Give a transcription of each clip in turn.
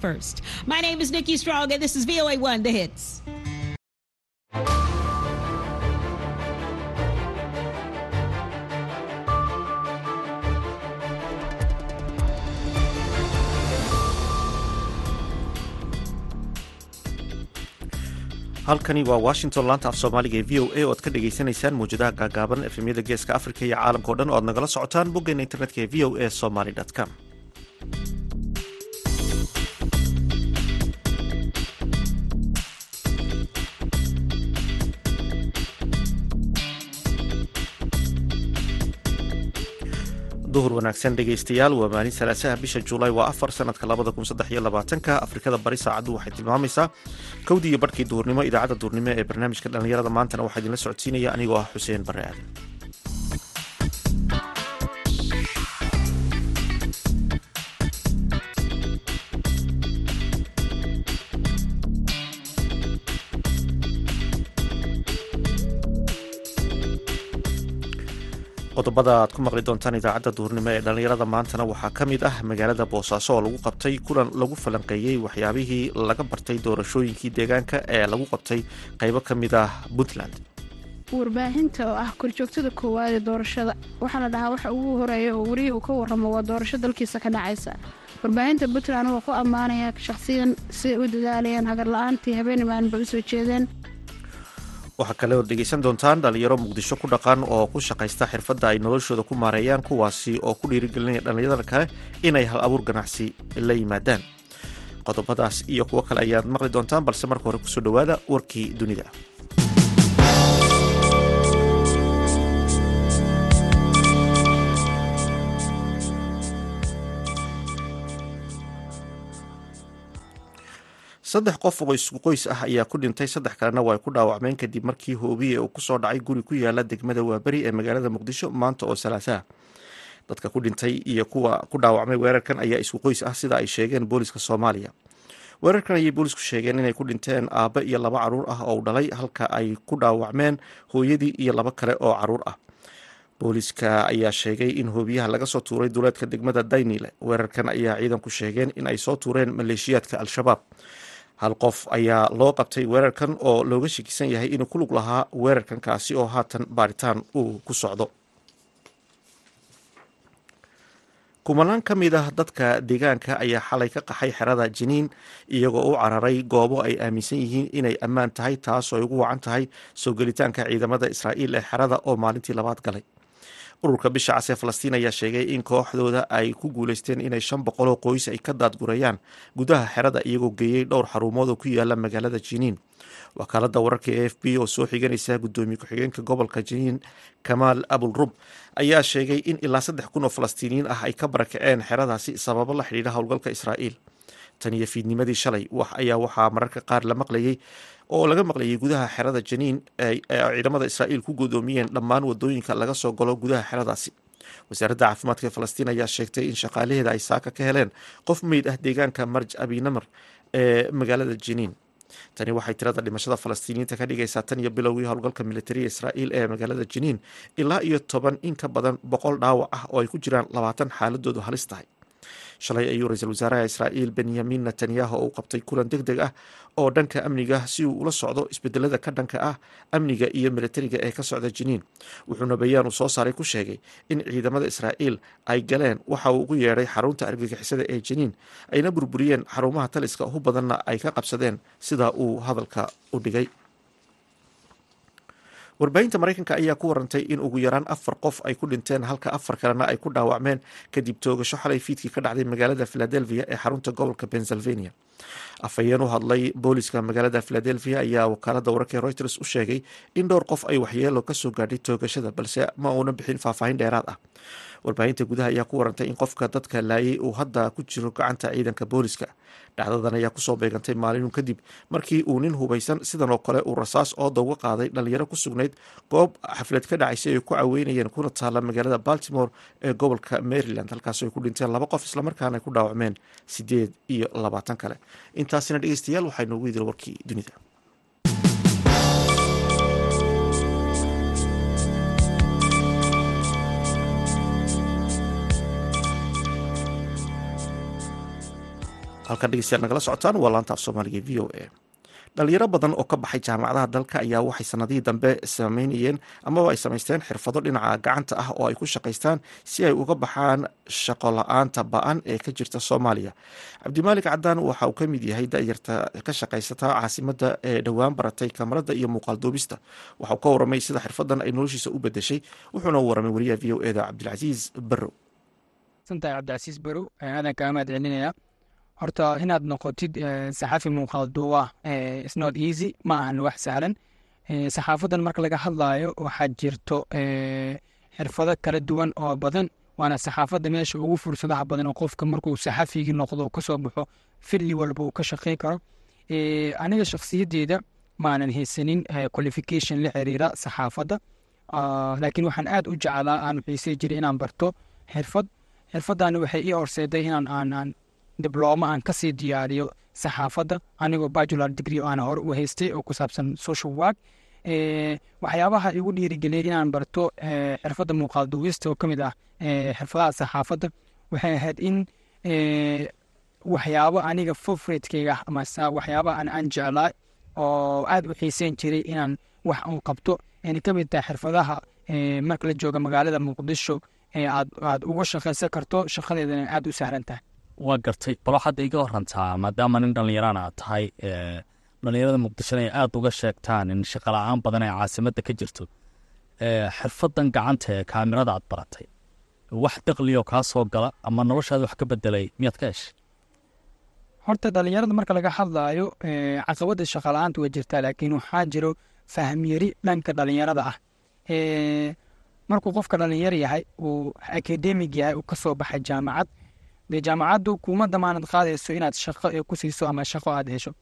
First, my name is Nikki Strong, and this is VOA One, the hits. halkani waa washington laanta af soomaaliga ee v o a oo ad ka dhagaysanaysaan mawjadaha gaagaaban efemyada geeska afrika iyo caalamka o dhan oo ad nagala socotaan boggeena internetka ee v o a somaly com duhur wanaagsan dhegaystayaal waa maalin salaasaha bisha juulaay waa afar sanadka labada kun saddex iyo labaatanka. Afrikada bari saacaddu waxay tilmaamaysaa kowdii iyo barhkii duhurnimo idaacadda duhurnimo ee barnaamijka dhallinyarada maantana waxaa idinla socodsiinaya anigoo ah xuseen barre aadan qodobada aad ku maqli doontaan idaacadda duhurnimo ee dhallinyarada maantana waxaa ka mid ah magaalada boosaaso oo lagu qabtay kulan lagu falanqeeyey waxyaabihii laga bartay doorashooyinkii deegaanka ee lagu qabtay qaybo ka mid ah puntland. Warbaahinta oo ah korjoogtada koowaad ee doorashada. Waxaa la dhahaa waxa ugu horreeya oo werihi uu ka waramo waa doorasho dalkiisa ka dhacaysa. Warbaahinta puntland waa ku ammaanaya shakhsiyan siday u dadaalayaan hagarla-aantii habeen maalinba u soo jeedeen waxaa kale ood dhegeysan doontaan dhalinyaro muqdisho ku dhaqan oo ku shaqaysta xirfadda ay noloshooda ku maareeyaan kuwaasi oo ku dhiirigelinaya dhallinyarada kale inay hal abuur ganacsi la yimaadaan. Qodobadaas iyo kuwo kale ayaad maqli doontaan balse marka hore ku soo dhowaada warkii dunida saddex qof oo isku qoys ah ayaa ku dhintay saddex kalena waa ku dhaawacmeen kadib markii hoobiye uu ku soo dhacay guri ku yaalla degmada waaberi ee magaalada muqdisho maanta oo salaasaha dadka ku dhintay iyo kuwa ku dhaawacmay weerarkan ayaa isku qoys ah sida ay sheegeen booliska soomaaliya. Weerarkan ayay boolisku sheegeen inay ku dhinteen aabbe iyo laba carruur ah oo u dhalay halka ay ku dhaawacmeen hooyadii iyo laba kale oo carruur ah. Booliska ayaa sheegay in hoobiyaha laga soo tuuray duleedka degmada daynile weerarkan ayaa ciidanku sheegeen in ay soo tuureen maleeshiyaadka al-shabaab hal qof ayaa loo qabtay weerarkan oo looga shakisan yahay inuu ku lug lahaa weerarkan kaasi oo haatan baaritaan uu ku socdo. Kumanaan ka mid ah dadka deegaanka ayaa xalay ka qaxay xerada jiniin iyagoo u cararay goobo ay aaminsan yihiin inay ammaan tahay taas oo ay ugu wacan tahay soo gelitaanka ciidamada israa'iil ee xerada oo maalintii labaad galay ururka bisha cas ee falastiin ayaa sheegay in kooxdooda ay ku guuleysteen inay shan boqoloo qoys ay ka daadgurayaan gudaha xerada iyagoo geeyey dhowr xarumood oo ku yaalla magaalada jiniin wakaalada wararka e f b oo soo xiganaysa gudoomiye ku-xigeenka gobolka jiniin kamaal abulrub ayaa sheegay in ilaa saddex kun oo falastiiniyiin ah ay ka barakaceen xeradaasi sababo la xidhiidha howlgalka israa'iil tan iyo fiidnimadii shalay. Ayaa waxaa mararka qaar la maqlayey oo laga maqlayay gudaha xerada janiin ee ciidamada israa'iil ku gudoomiyeen dhammaan waddooyinka laga soo galo gudaha xeradaasi. Wasaaradda caafimaadka falastiin ayaa sheegtay in shaqaalaheeda ay saaka ka heleen qof meyd ah deegaanka marj abinamar ee magaalada jiniin tani waxay tirada dhimashada falastiiniyiinta ka dhigaysaa tan iyo bilowgii howlgalka militariga israa'iil ee magaalada jiniin ilaa iyo toban in ka badan boqol dhaawac ah oo ay ku jiraan labaatan xaaladoodu halis tahay shalay ayuu ra'iisul wasaaraha israa'iil benyamin netanyahu uu qabtay kulan deg deg ah oo dhanka amniga si uu ula socdo isbedelada ka dhanka ah amniga iyo militariga ee ka socda jiniin wuxuuna bayaan uu soo saaray ku sheegay in ciidamada israa'iil ay galeen waxa uu ugu yeedhay xarunta argagixisada ee jiniin ayna burburiyeen xarumaha taliska ugu badanna ay ka qabsadeen sida uu hadalka u dhigay warbaahinta maraykanka ayaa ku warantay in ugu yaraan afar qof ay ku dhinteen halka afar kalena ay ku dhaawacmeen kadib toogasho xalay fiidkii ka dhacday magaalada philadelphia ee xarunta gobolka pennsylvania. Afhayeen u hadlay booliska magaalada philadelphia ayaa wakaalada wararka reuters u sheegay in dhowr qof ay waxyeelo ka soo gaadhay toogashada balse ma uuna bixin faahfaahin dheeraad ah warbaahinta gudaha ayaa ku warantay in qofka dadka laayay uu hadda ku jiro gacanta ciidanka booliska. Dhacdadan ayaa ku soo beegantay maalinun kadib markii uu nin hubaysan sidan oo kale uu rasaas ooda uga qaaday dhalinyaro ku sugnayd goob xaflad ka dhacaysay ay ku caweynayeen kuna taalla magaalada baltimore ee gobolka maryland halkaas ay ku dhinteen laba qof islamarkaana ay ku dhaawacmeen sideed iyo labaatan kale. Intaasina dhegeystayaal waxaa noogu yidil warkii dunida halkan dhegeystayaal nagala socotaan waa laanta af soomaaliga v o a. Dhalinyaro badan oo ka baxay jaamacadaha dalka ayaa waxay sanadihii dambe sameynayeen amaba ay samaysteen xirfado dhinaca gacanta ah oo ay ku shaqaystaan si ay uga baxaan shaqo la'aanta ba'an ee ka jirta soomaaliya. Cabdimaalik cadaan waxa uu ka mid yahay da'yarta ka shaqaysata caasimada ee dhowaan baratay kamarada iyo muuqaal duubista. Waxa uu ka waramay sida xirfadan ay noloshiisa u bedeshay wuxuuna waramay wariyaha v o eda cabdilcasiis barrow horta inaad noqotid saxafi muuqaal duuba snot easy. Ma ahan wax sahlan. Saxaafadan marka laga hadlayo waxaa jirto xirfado kala duwan oo badan waana saxaafadda meesha ugu fursadaha badan oo qofka markuu saxafigii noqdo ka soo baxo fili walba uu ka shaqey karo. Aniga shakhsiyadeyda maanan haysanin qualification la xiriira saxaafadda. Laakiin waxaan aad u jeclaa aan xiisay jiray inaan barto xirfad. Xirfadani waxay ii horseeday inaan aan diblooma aan ka sii diyaariyo saxaafadda. Anigoo bacular degree aan hore u haystay oo ku saabsan social work. Waxyaabaha igu dhiirigeliyay inaan barto xirfadda muuqaal duwista oo ka ah xirfadaha saxaafadda waxay ahayd in waxyaabo aniga fofretkeyga ama waxyaaba aan aan jeclaa oo aad u xiiseyn jiray inaan wax u qabto. Ayna ka tahay xirfadaha marka la jooga magaalada muqdisho aad uga shaqaysan karto shaqadeedana aad u sahlan tahay waa gartay bal waxaad iga warantaa maadaama nin dhallinyarana tahay dhallinyarada muqdishona ay aada uga sheegtaan in shaqo la'aan badan ee caasimadda ka jirto. Xirfadan gacanta ee kaamirada aad baratay. Wax daqliyo kaa soo gala ama noloshaada wax ka bedelay miyaad ka heshay? Horta dhallinyarada marka laga hadlaayo caqabada shaqa la'aanta way jirtaa laakiin waxaa jiro fahmyari dhanka dhallinyarada ah. Markuu qofka dhalinyar yahay uu akademig yahay uu ka soo baxay jaamacad dee jaamacaddu kuma damaanad qaadayso inaad shaqo ku siiso ama shaqo aad hesho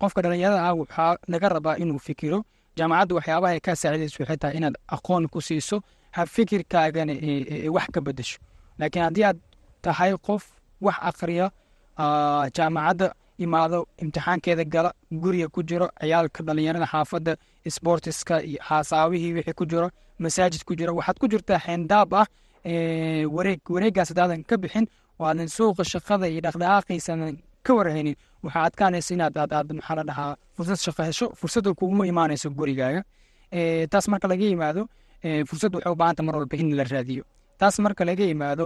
qofka dhalinyarada ah waxaa laga rabaa inuu fikiro jaamacaddu waxyaabaha kaa saacidayso tahay inaad aqoon ku siiso ha fikirkaagana wax ka bedesho laakiin haddii aad tahay qof wax akriya jaamacadda imaado imtixaankeeda gala guriga ku jiro ciyaalka dhalinyarada xaafadda sportiska iyo haasaawihii wixii ku jiro masaajid ku jiro waxaad ku jirtaa xeendaab ah wareeg wareegaas hadaadan ka bixin oo aadan suuqa shaqada iyo dhaqdhaqaaqiisanan ka warhaynin waxaa adkaanaysa inaad aad aad maxaa la dhahaa fursad shaqo hesho fursadda kuguma imaanayso gurigaaga. Taas marka laga yimaado fursad waxay u baahanta mar walba in la raadiyo. Taas marka laga yimaado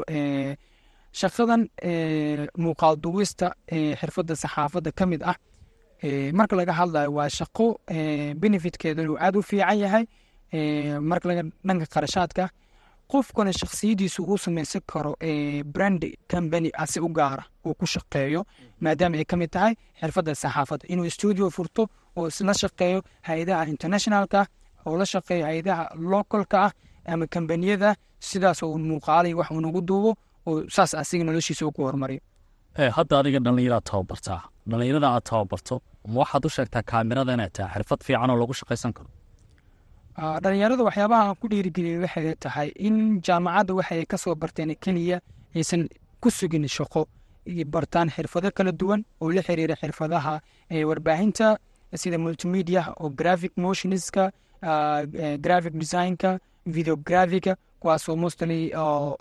shaqadan muuqaal duwista xirfadda saxaafadda ka mid ah marka laga hadlayo waa shaqo benefitkeedu uu aad u fiican yahay. Marka laga dhanka qarashaadka qofkuna shaksiyadiisu uu samaysan karo brand company asi u gaara uu ku shaqeeyo maadaama ay ka mid tahay xirfadda saxaafadda. Inuu studio furto oo la shaqeeyo hay'adaha internationalka oo la shaqeeyo hay'adaha localka ah ama kambaniyada sidaas oo muuqaalay wax uu nagu duubo oo saas asiga noloshiisa uu ku horumariyo hadda adiga dhallinyaraad tababartaa. Dhallinyarada aad tababarto ma waxaad u sheegtaa kaamirada inay tahay xirfad fiican oo lagu shaqaysan karo dhalinyarada waxyaabaha aan ku dhiirigeliyay waxay tahay in jaamacadda waxay ka soo barteen keliya aysan ku sugin shaqo bartaan xirfado kala duwan oo la xiriira xirfadaha warbaahinta sida multimedia oo graphic motionska graphic designka videographica kuwaasoo mostly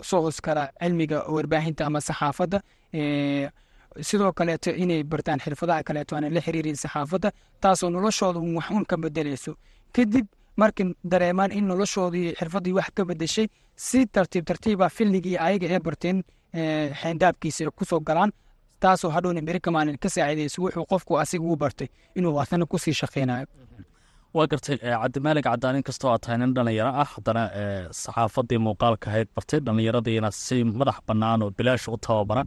soo hoos kala cilmiga warbaahinta ama saxaafadda sidoo kaleeto inay bartaan xirfadaha kaleeto aanan la xiriirin saxaafadda taasoo noloshooda wax ka bedeleyso kadib markay dareemaan in noloshoodii xirfaddii wax ka bedeshay si tartiib tartiiba filligii ayaga ee barteen xeendaabkiisa ku soo galaan taasoo hadhowna beri kamaalin ka saacidayso wuxuu qofku asiga u bartay inuu asana ku sii shaqeynayo waa gartay cabdimaalig cadaan inkastoo aad tahay nin dhallinyaro ah haddana saxaafadii muuqaalka ahayd bartay dhallinyaradiina si madax bannaan oo bilaash u tababara.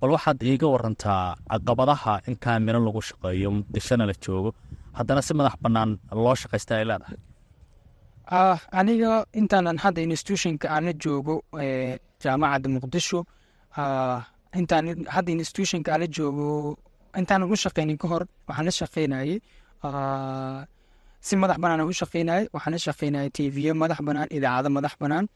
Bal waxaad iiga warantaa caqabadaha in kaamiro lagu shaqeeyo muqdishona la joogo haddana si madax bannaan loo shaqaysta ay leedahay aniga intaanan hadda institutionka aan la joogo jaamacadda muqdisho intaan hadda institutionka aan la joogo intaanan u shaqeynin ka hor waxaan la shaqeynayay si madax banaan u shaqeynayay waxaan la shaqeynayay tv madax banaan idaacado madax banaan.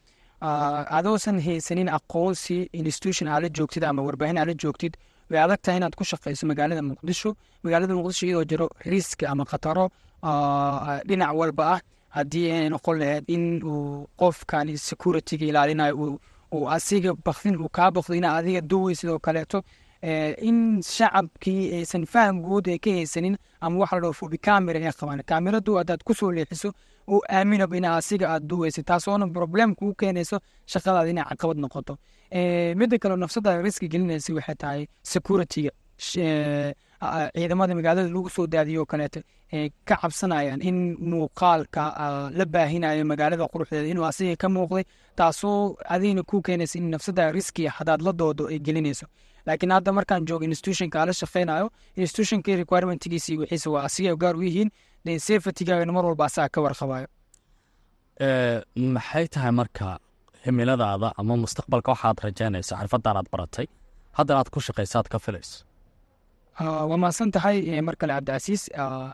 Adoosan haysanin aqoonsi institution aad joogtid ama warbaahin aad joogtid way adag tahay inaad ku shaqeyso magaalada muqdisho. Magaalada muqdisho iyadoo jiro riski ama khataro dhinac walba ah haddii ay noqon lahayd in uu qofkani securityga ilaalinayo uu asiga bakdin uu kaa bakdo ina adiga duwey sidoo kaleeto eh, in shacabkii aysan faham guud ay ka haysanin ama waxa la dhaho fobi camera ay qabaan. Kaamiradu haddaad ku soo leexiso oo aaminaba in asiga aad duweysa taasoona problem kuu keenayso shaqadaada inay caqabad noqoto. Eh, midda kale nafsada riski gelinaysa waxay tahay securityga eh, ciidamada magaalada lagu soo daadiyo kaleeto ka cabsanayaan in muuqaalka ah, la baahinayo magaalada quruxdeeda inuu asiga ka muuqday taasoo adigna ku keenaysa in nafsada riskiya hadaad la doodo ay gelinayso. Laakiin hadda markaan joogo institutionka ala shaqeynayo institutionka requirementgiisi wixiisa waa asiga gaar u yihiin de mar walba asaga ka warqabayo maxay tahay marka himiladaada ama mustaqbalka waxaad rajaynaysa xirfadan aad baratay? Haddana aad ku shaqaysa aad ka filayso. Ah, waa mahadsan tahay mar kale cabdicasiis Ah,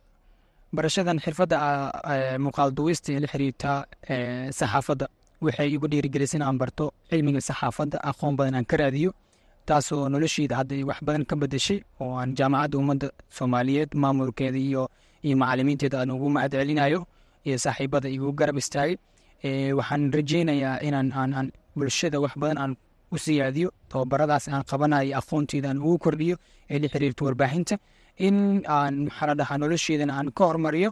barashadan xirfadda ah, eh, muuqaal duwista ee la xiriirta eh, saxaafadda. Waxay igu dhiirigelisay in aan barto cilmiga saxaafadda aqoon badan aan ka raadiyo taasoo nolosheyda hadda wax badan ka bedeshay oo aan jaamacadda ummadda soomaaliyeed maamulkeeda iyo iyo macalimiinteeda aan ugu mahad iyo saaxiibada igu garab istaagay. Eh, waxaan rajeynayaa inaan aan aan bulshada wax badan aan u siyaadiyo tababaradaas aan qabanayo aqoonteeda aan ugu kordhiyo ee la xiriirta warbaahinta in aan maxaa la dhahaa nolosheedana aan ka hormariyo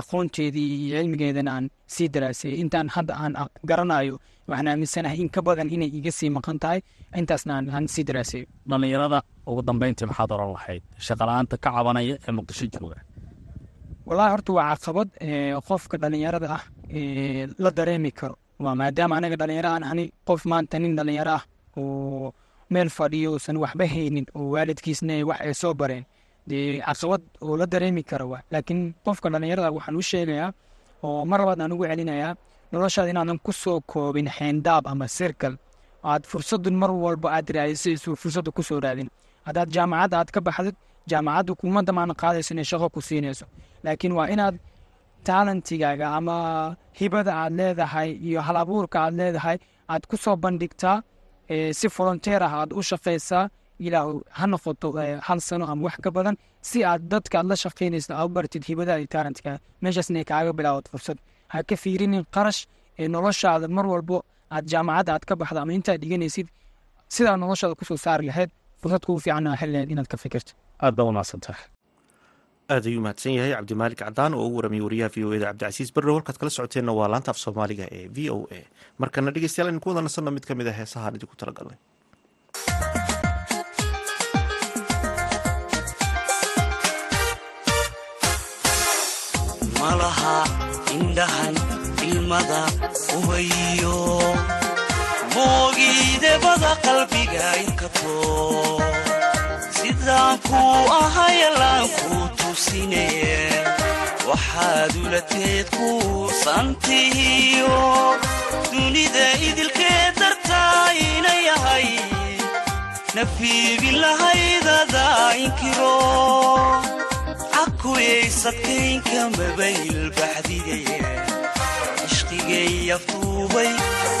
aqoonteedii iyo cilmigeedana aan sii daraaseeyo intaan hadda aan garanayo waxaan aaminsanahay in ka badan inay iga sii maqan tahay. Intaasna aan, sii daraaseeyo dhallinyarada ugu dambeyntii maxaad oran lahayd shaqala-aanta ka cabanaya ee muqdisho jooga. Wallaahi horta waa caqabad qofka dhalinyarada ah la dareemi karo. Waa maadaama anaga dhalinyaro aan ani qof maanta nin dhalinyaro ah oo meel fadhiyo uusan waxba haynin oo waalidkiisna wax ay soo bareen dee caqabad oo la dareemi karo laakiin qofka dhalinyarada waxaan u sheegayaa oo mar labaad aan ugu celinayaa noloshaada inaadan ku soo koobin xeendaab ama sirkal aad fursadun mar walba aad raadisayso fursadda ku soo raadin haddaad jaamacadda aad ka baxdid jaamacaddu kuma damaana qaadayso inay shaqo ku siinayso laakiin waa inaad taalantigaaga ama hibada aad leedahay iyo hal abuurka aad leedahay aad ku soo bandhigtaa si volunteer ah aad u shaqaysaa ilaa ha noqoto hal sano ama wax ka badan si aad dadka aad la shaqaynaysa aad u bartid hibadaada iyo taalantigaaga meeshaasna kaaga bilaawad fursad ha ka fiirinin qarash ee noloshaada mar walbo aad jaamacadda aad ka baxda ama intaad dhiganaysid sidaa noloshaada ku soo saari lahayd fursad kugu fiican aa heli lahayd inaad ka fikirto aad baa umahadsantahay aad ayuu mahadsan yahay cabdimaalik cadaan oo ugu waramiyey wariyaha v o eda cabdicasiis barrow halkaad kala socoteenna waa laanta af soomaaliga ee v o a markana dhegeystayaal aynu ku wada nasanno mid ka mid a heesahaan idinku talagalnay malaha indhahan ilmada ubayo moogiidebada qalbiga inkato sidaan kuu ahayalaan kuu tusine waxaad ulateed kuusantihiyo dunida idilkee dartaa ina yahay nafiibin lahaydada inkiro cakuyaysadkaynka mabayl baxdigaye ishqigay aftuubay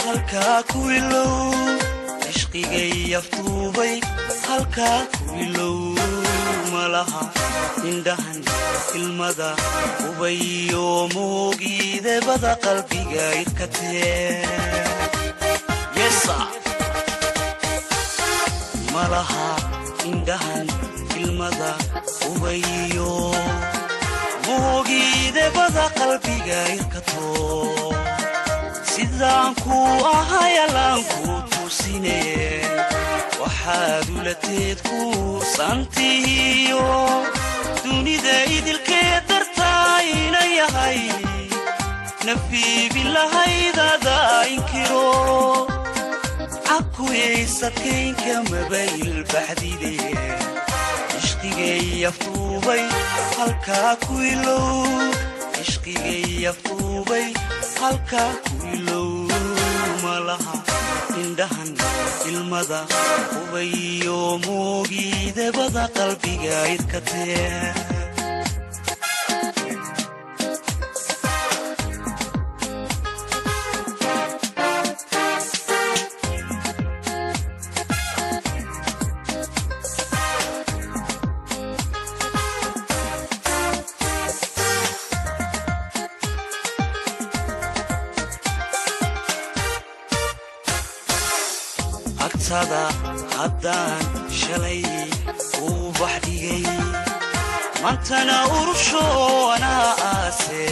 halkaa ku ilow. Ishqigay aftuubay halkaa ku ilow. Malaha indhahan ilmada ubayo moogiidebada qalbiga irkatee yesa malaha indhahan ilmada ubayo moogiidebada qalbiga irkato sidaan kuu ahayalaan kuu tusine waxaad ulateed kuusantihiyo dunida idilkee dartaa ina yahay nafiibin lahaydada inkiro. Cakuyaysadkaynka mabayl baxdide ishqigay aftuubay halkaa ku ilow. Ishqigay aftuubay halkaa ku ilow. Malaha indhahan ilmada ubayo moogiidebada qalbiga irkatee agtada haddaan shalay uu baxdhigay mantana urushoonaa aase.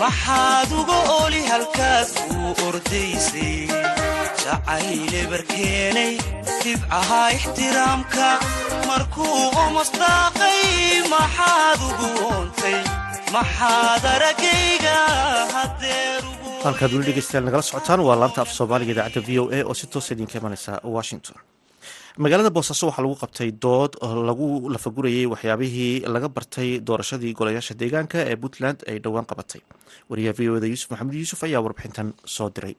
Maxaad uga oli halkaad kuu ordaysay? Jacayle barkeenay dhibcaha ixtiraamka. Markuu umasdaaqay maxaad ugu oontay? Maxaad aragayga hadeer halkaad weli dhegeystayaal nagala socotaan waa laanta af soomaaliga idaacadda v o a oo si toosa idinka imanaysa washington. Magaalada boosaaso waxaa lagu qabtay dood lagu lafagurayay waxyaabihii laga bartay doorashadii golayaasha deegaanka ee puntland ay dhowaan qabatay. Wariyaha v o da yuusuf maxamed yuusuf ayaa warbixintan soo diray.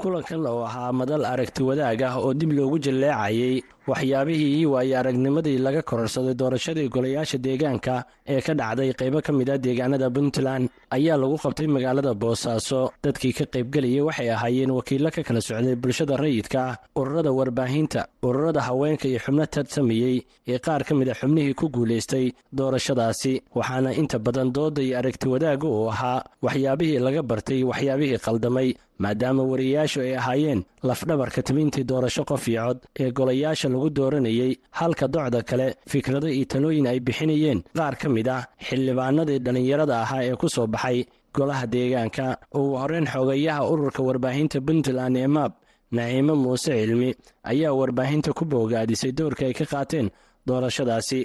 Kulankan oo ahaa madal aragti wadaag ah oo dib loogu jalleecayay waxyaabihii waayo aragnimadii laga kororsaday doorashadii golayaasha deegaanka ee ka dhacday qaybo ka mid a deegaanada puntland ayaa lagu qabtay magaalada boosaaso dadkii ka qaybgelayay waxay ahaayeen wakiillo ka kala socday bulshada rayidka ururada warbaahinta ururada haweenka iyo xubno tartamayey ee qaar ka mid a xubnihii ku guulaystay doorashadaasi. Waxaana inta badan dooda iyo aragti wadaaga uu ahaa waxyaabihii laga bartay waxyaabihii qaldamay maadaama wariyayaashu ay ahaayeen lafdhabarka tibintii doorasho qof iyo cod ee golayaasha lagu dooranayey halka docda kale fikrado iyo talooyin ay bixinayeen. Qaar ka mid ah xildhibaanadii dhallinyarada ahaa ee ku soo baxay golaha deegaanka. Ugu horreyn xogayaha ururka warbaahinta puntland ee maab naciimo muuse cilmi ayaa warbaahinta ku boogaadisay doorka ay ka qaateen doorashadaasi.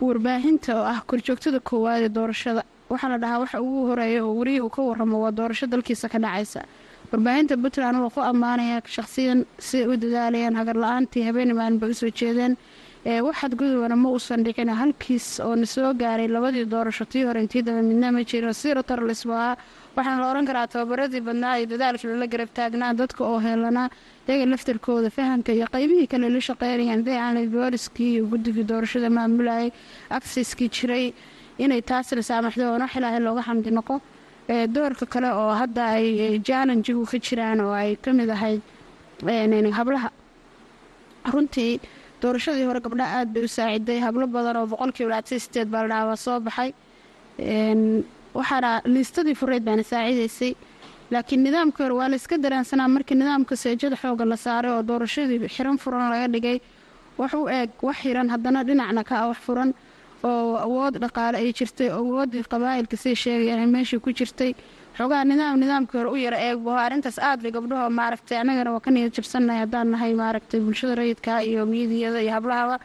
Warbaahinta oo ah korjoogtada koowaad ee doorashada waxaa la dhahaa waxa ugu horreeya oo werihii uu ka waramo waa doorasho dalkiisa ka dhacaysa warbaahinta puntland waa ku ammaanaya shakhsiyan siday u dadaalayaan hagar la'aantii habeeni maalinba u soo jeedeen. Waxaad gudubana ma uusan dhicin halkiis oo na soo gaaray labadii doorasho. Tii hore intii daba midna ma jiro. Sirotorlisba ahaa waxaana la oran karaa tababaradii badnaa iyo dadaalkii lala garab taagnaa dadka oo heelanaa iyaga laftarkooda fahamka iyo qaybihii kale la shaqeynayaan. Haday aanay booliskii iyo guddigii doorashada maamulayay aksiskii jiray inay taas la saamaxdo oona xilaaha looga xamdi noqo doorka kale oo hadda ay jallenjigu ka jiraan oo ay ka mid ahayd hablaha. Runtii doorashadii hore gabdhaha aada bay u saaciday hablo badan oo boqolkiiba labaatan sideed baa la dhahaa waa soo baxay. Waxaana liistadii fureyd baana saacidaysay laakiin nidaamkii hore waa la iska daraansanaa markii nidaamka seejada xooga la saaray oo doorashadii xiran furan laga dhigay. Wax u eeg wax xiran haddana dhinacna ka ah wax furan oo awood dhaqaale ay jirtay oo awoodii qabaa'ilka say sheegayaan meeshii ku jirtay. Xoogaha nidaam nidaamkii hore u yara eegbo arrintaas aad bay gabdhaho maaragtay annagana waa ka niyad jabsannahay haddaan nahay maaragtay bulshada rayidka iyo miidiyada iyo hablahaba.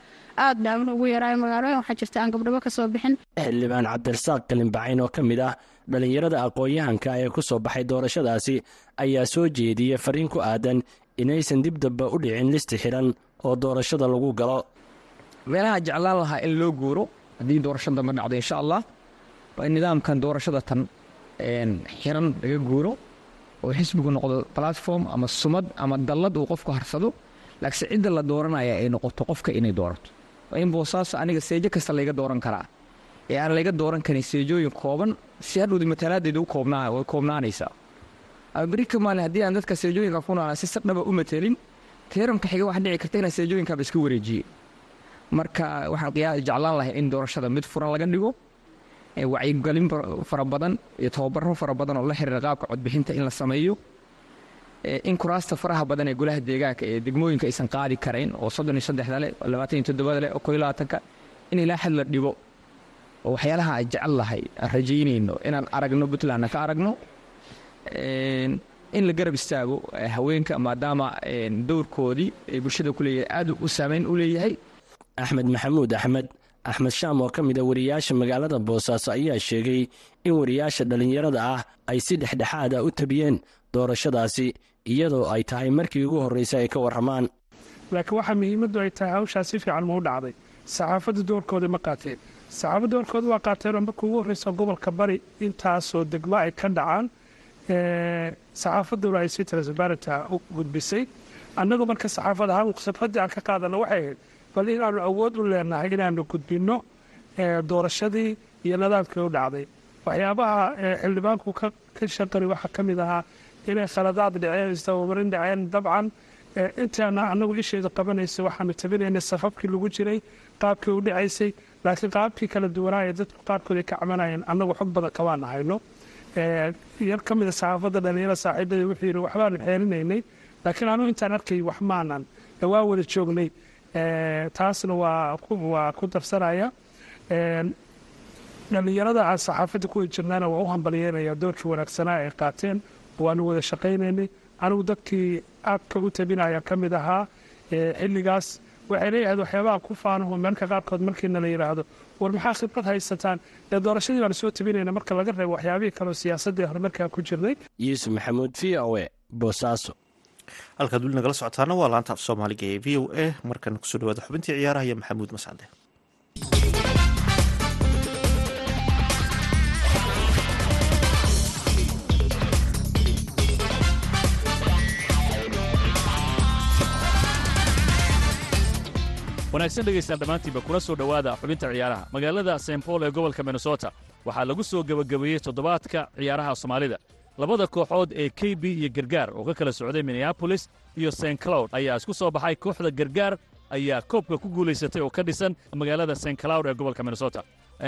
Aad dhaamna ugu yaraayo magaalooyin waxaa jirta aan gabdhabo ka soo bixin. Xildhibaan cabdirasaaq kalinbacayn oo ka mid ah dhallinyarada aqoon-yahanka ee ku soo baxay doorashadaasi ayaa soo jeediyey fariin ku aadan inaysan dib damba u dhicin listi xidhan oo doorashada lagu galo. Meelaha jeclaan lahaa in loo guuro haddii doorasho dambe dhacdo insha allah waa in nidaamkan doorashada tan xiran laga guuro oo xisbigu noqdo platform ama sumad ama dallad uu qofku harsado laakiinse cidda la dooranaya ay noqoto qofka inay doorato. In boosaaso aniga seejo kasta layga dooran karaa. Ee aan layga dooran karin seejooyin kooban si hadhowdi matalaaddeeda way koobnaanaysaa. Berika maalin haddii aan dadka seejooyinka ku noolaa si sardhaba u matelin teeramka xiga waxaa dhici karta inaan seejooyinkaaba iska wareejiyey marka waxaan jeclaan lahay in doorashada mid furan laga dhigo wacyigelin fara badan iyo tababaro fara oo la xiriira qaabka codbixinta in la sameeyo in kuraasta faraha badan ee golaha deegaanka ee degmooyinka aysan qaadi karayn oo soddon iyo saddexda labaatan iyo toddobada oo koo in ilaa xad la dhibo oo waxyaalaha aan jecel lahay aan rajaynayno inaan aragno puntlandna ka aragno in la garab istaago haweenka maadaama dowrkoodii ay bulshada ku leeyahay aad u saameyn u leeyahay axmed maxamuud axmed axmed shaam oo ka mid a wariyaasha magaalada boosaaso ayaa sheegay in wariyaasha dhallinyarada ah ay si dhexdhexaad ah u tabiyeen doorashadaasi iyadoo ay tahay markii ugu horreysay ay ka warramaan. Laakiin waxaa muhiimaddu ay tahay hawshaas si fiican mau dhacday. Saxaafadda doorkooda ma qaateen. Saxaafadda doorkooda waa qaateenoo markii ugu horreysa gobolka bari intaasoo degmo ay ka dhacaan saxaafadduna ay si transbarenta u gudbisay. Annagu marka saxaafad ahaan aan ka qaadana waxay ahayd bal inaanu awood u leenahay inaanu gudbinno doorashadii iyo nidaamkii u dhacday. Waxyaabaha xildhibaanku ka shaqari waxaa ka mid ahaa inay khaladaad dhaceen isdabamarin dhaceen dabcan. Intaana annagu isheeda qabanaysa waxaanu tabinaynay safafkii lagu jiray qaabkii u dhacaysay laakiin qaabkii kala duwanaa ee dadku qaarkood ay ka cabanayeen annagu xog badan kamaan hayno yar ka mida saxaafadda dhalinyaro saaxiibadii wuxuu yidhi waxbaanu xeelinaynay laakiin anu intaan arkay wax maanan waa wada joognay taasna waa ku darsanaya dhallinyarada aan saxaafadda ku jirnaana waa u hambalyeynaya doorkii wanaagsanaa ay qaateen. Waanu wada shaqaynaynay anigu dadkii aadka u tabinaya ka mid ahaa xilligaas. Waxay leeyahayd waxyaabaha ku faanaho meelka qaarkood markiina la yidhaahdo war maxaa khibrad haysataan? Ee doorashadii baanu soo tabinayna marka laga reebo waxyaabihii kaleo siyaasaddii horumarkaa ku jirnay. Yuusuf maxamuud v o e boosaaso halkaad weli nagala socotaana waa laanta af soomaaliga ee v o a. Markana ku soo dhawaada xubintii ciyaaraha iyo maxamuud mascade wanaagsan dhegaystayaal dhammaantiinba kuna soo dhowaada xubinta ciyaaraha. Magaalada st paul ee gobolka minnesota waxaa lagu soo gebagabeeyey toddobaadka ciyaaraha soomaalida labada kooxood ee k b iyo gargaar oo ka kala socday minneabolis iyo st cloud ayaa isku soo baxay kooxda gargaar ayaa koobka ku guulaysatay oo ka dhisan magaalada st cloud ee gobolka minnesota.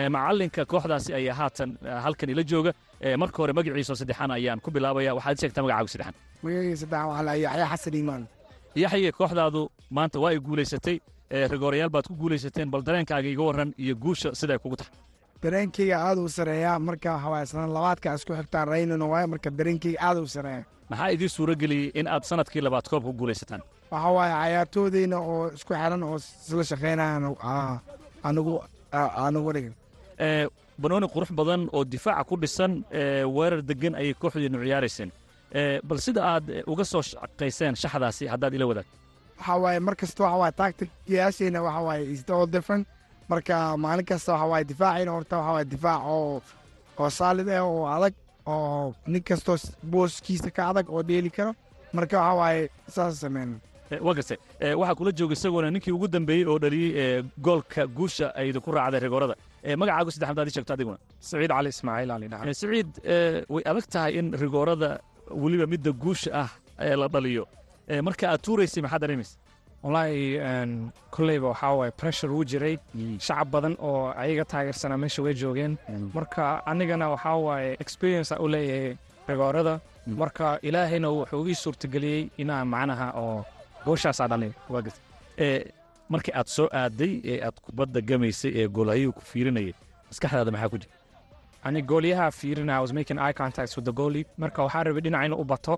Macallinka kooxdaasi ayaa haatan halkan ila jooga. Marka hore magaciisa saddexaan ayaan ku bilaabaya. Waxaad sheegtaa magacaagu saddexaan magacayga saddexaan waxaa la yaxya xasan iimaan. Yaxye kooxdaadu maanta waa ay guulaysatay. Rigoorayaal baad ku guulaysateen bal dareenkaaga iga warran iyo guusha siday kugu tahay dareenkayga aad u sareeyaa marka waxawaaye sanad labaadka isku xigtaan raynana waaye marka dareenkayga aad u sareeya. Maxaa idiin geliyey in aad sannadkii labaad koob ku guulaysataan? Waxa waaye cayaartoodeyna oo isku xiran oo isla shaqaynayan anigu anigu dhigin banooni qurux badan oo difaaca ku dhisan weerar degan ayay kooxdiinu ciyaarayseen. Bal sida aad uga soo shaqayseen shaxdaasi haddaad ila wadaag? Waxa waaye mar kasta waaye tacticyaasheena waxa waaye is all different marka maalin kasta waxa waaye difaacayna horta waxa waaye difaac oo oo saalid ah oo adag oo nin kastoo booskiisa ka adag oo dheeli karo. Marka waxa waaye saas sameyn. Waa gartay waxaa kula jooga isagoona ninkii ugu dambeeyey oo dhaliyey goolka guusha ay idinku raacday rigoorada magacaagu saddex madaad ii sheegto adiguna. Saciid cali ismaaciil ali dhaca saciid way adag tahay in rigoorada weliba midda guusha ah la dhaliyo. Marka aad tuuraysay maxaad dareemaysa wallaahi kolleyba waxaa waaye pressure wuu jiray. Shacab badan oo ayaga taageersanaa meesha way joogeen. Marka anigana waxaa waaye experience u leeyahay rigoorada. Marka ilaahayna wuxuu ii suurtageliyey inaan macnaha oo gooshaasaa waa garta markii aad soo aaday ee aad kubadda gamaysay ee goolhayuhu ku fiirinayay maskaxdaada maxaa ku jira? Ani goolyaha fiirina I was making eye contact with the goalie. Marka waxaa rabay dhinaca inuu u bato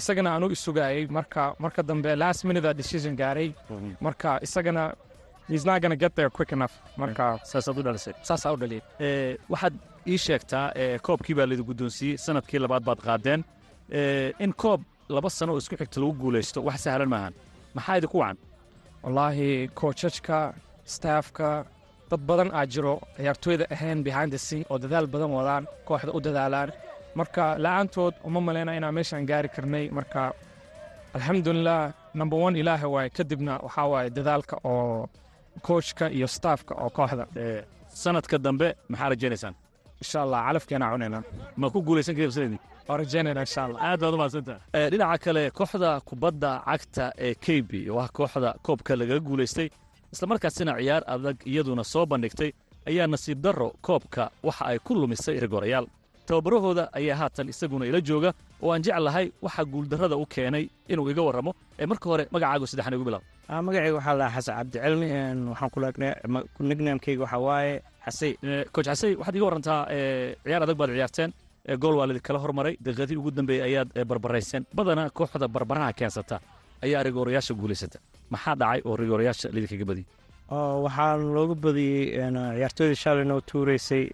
isagana aanu isugaayay marka marka dambe last minute a decision gaaray. Marka isagana he's not gonna get there quick enough. Marka saasaad u dhalisay. saasaa u dhaliyay waxaad ii sheegtaa koobkii baa laidi guddoonsiiyey sannadkii labaad baad qaadeen. In koob laba sano oo isku xigta lagu guulaysto wax sahlan maahan maxaa idinku wacan? Wallaahi koojajka staafka dad badan aa jiro ciyaartooyda ahayn behind the scene oo dadaal badan wadaan kooxda u dadaalaan marka la'aantood uma maleyna inaan meeshaan gaari karnay. Marka alxamdulilah number one ilaaha waaye. Kadibna waxaa waaye dadaalka oo koojka iyo staafka oo kooxda. Sanadka dambe maxaa rajaynaysaan? Insha allah calafkeena cunayna ma ku guulaysan karaysanayni oo rajaynayna insha allah aad baad umahadsantaha dhinaca kale kooxda kubadda cagta ee keybi ah kooxda koobka lagaga guulaystay. Islamarkaasina ciyaar adag iyaduna soo bandhigtay. Ayaa nasiib darro koobka waxa ay ku lumisay rigoorayaal tababarahooda ayaa haatan isaguna ila jooga oo aan jeclahay waxa guuldarrada u keenay inuu iga warramo ee marka hore magacaagu saddexan igu bilaab magacayga waxaa lahaa xasan cabdicilmi waxaan ku waxaa waaye xasay coach xasay waxaad iga warrantaa ciyaar adag baad ciyaarteen gool waa laidinkala hormaray daqiiqadii ugu dambeeyey ayaad barbarayseen badanaa kooxda barbaraha keensata ayaa rigoorayaasha guulaysata maxaa dhacay oo rigoorayaasha lidinkaga badiyey waxaa loogu badiyey ciyaartooydii shalay noo tuureysay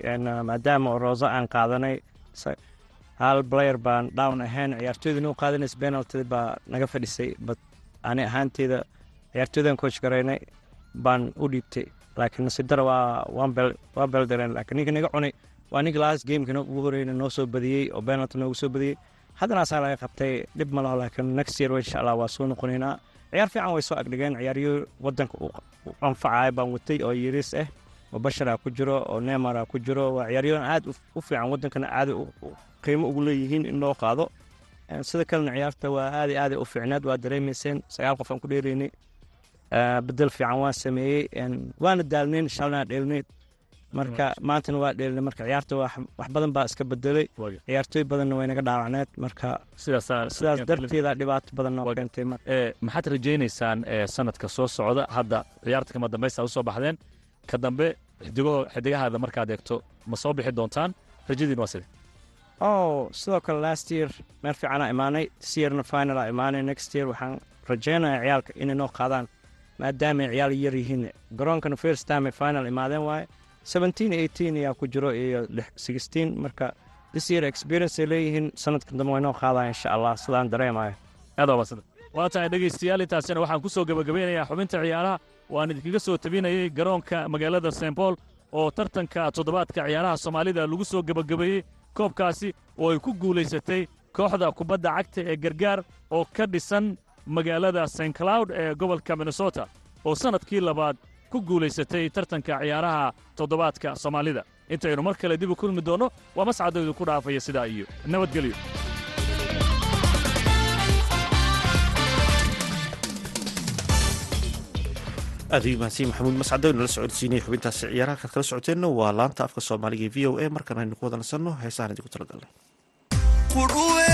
maadaama oo aan qaadanay hal player baan down ahayn. Ciyaartooydii noo qaadanays penalty baa naga fadhisay bat ani ahaanteeda ciyaartooydaan coach garaynay baan u dhiibtay. Laakiin nasidara waa waa beldareen laakiin ninka naga cunay waa ninka last gamekana ugu horeyna noo soo badiyey oo penalty noogu soo badiyey haddana asaa laga qabtay dhib ma laho next year insha allah waa soo noqonaynaa ciyaar fiican way soo agdhigeen ciyaaryo wadanka u anfacaya baan watay oo yiriis ah oo bashara ku jiro oo neymara ku jiro. Waa ciyaaryadan aad u fiican wadankana aad qiimo ugu leeyihiin in loo qaado. Sida kalena ciyaarta waa aad aad u fiicnaad waa dareemayseen sagaal qof aan ku dheeraynay bedel fiican waan sameeyey waana daalnayn shalnaa dheelnayd marka maantana waa dheelnay marka ciyaarta wax badan baa iska bedelay ciyaartooy badanna way naga dhaawacneed. Marka sidaas darteeda dhibaato badan noo keentay ee maxaad rajaynaysaan ee sanadka soo socda? Hadda ciyaarta kama dambaysta u soo baxdeen. Ka dambe xidigahaada markaad eegto ma soo bixi doontaan? Rajadiin waa side oh sidoo kale last year meel fiicanaa imaanay. This yearna final aa imaanay. Next year waxaan rajaynayaa ciyaalka inay noo qaadaan maadaama ay ciyaal yar yihiin. Garoonkana first time ay final imaadeen waaye ayaa ku jiro iyo marka this year experience ay leeyihiin sanadka dambe way noo qaadaan insha allah. Sidaan dareemayo. Aad waa waa tahay dhegaystayaal intaasina waxaan ku soo gebagabeynayaa xubinta ciyaaraha. Waan idinkaga soo tabinayey garoonka magaalada st paul oo tartanka toddobaadka ciyaaraha soomaalida lagu soo gebagabeeyey koobkaasi oo ay ku guulaysatay kooxda kubadda cagta ee gargaar oo ka dhisan magaalada st cloud ee gobolka minnesota. Oo sannadkii labaad ku guulaysatay tartanka ciyaaraha toddobaadka soomaalida. Intaynu mar kale dib u kulmi doonno waa mascadoodu ku dhaafaya sidaa iyo nabadgelyo aad ayuu mahadsan maxamuud mascado inala socodsiinaya xubintaasi ciyaaraha. Kaad kala socoteenna waa laanta afka soomaaliga e v o a. Markaan aynu ku wada nasanno heesahan idinku talagalnay. Qudhuwe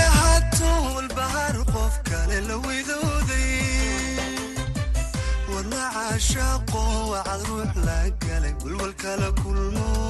caashaaqo wacad ruux la galay walwalkala kulmo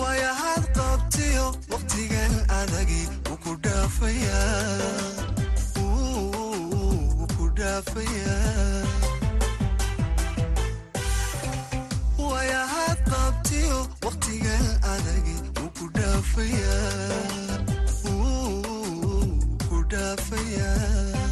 waayahaad qabtiyo waqtigan adagi ku waayahaad qabtiyo waqtigan adagi ku dhaafayaa wuu ku dhaafayaa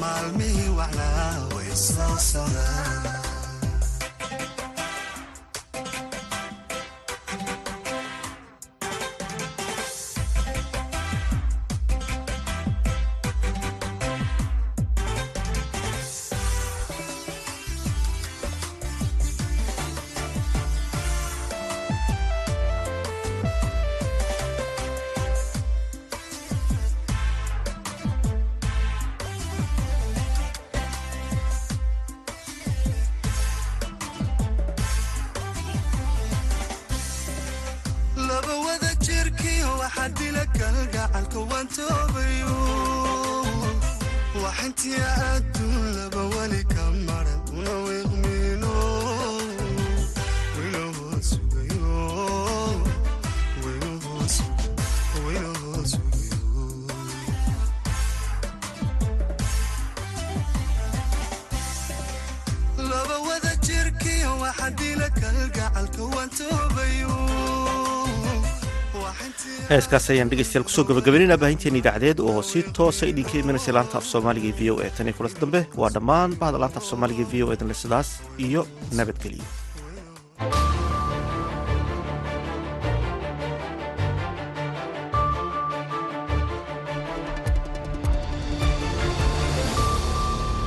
maalmihii wacnaa way soo sodaan waxaa dila kalgacalka waan toobayo waxintii adduun laba weli ka maran una sugayo laba wada jirkiyo waxaa dila kalgacalka waan toobayo heeskaas ayaan dhegeystayaal ku soo gabagabaynayna baahinteena idaacadeed oo si toosa idinka imanaysa laanta af soomaaliga v o e tan iyo kulanta dambe. Waa dhammaan bahda laanta af soomaaliga v o e danle sidaas iyo nabadgelyo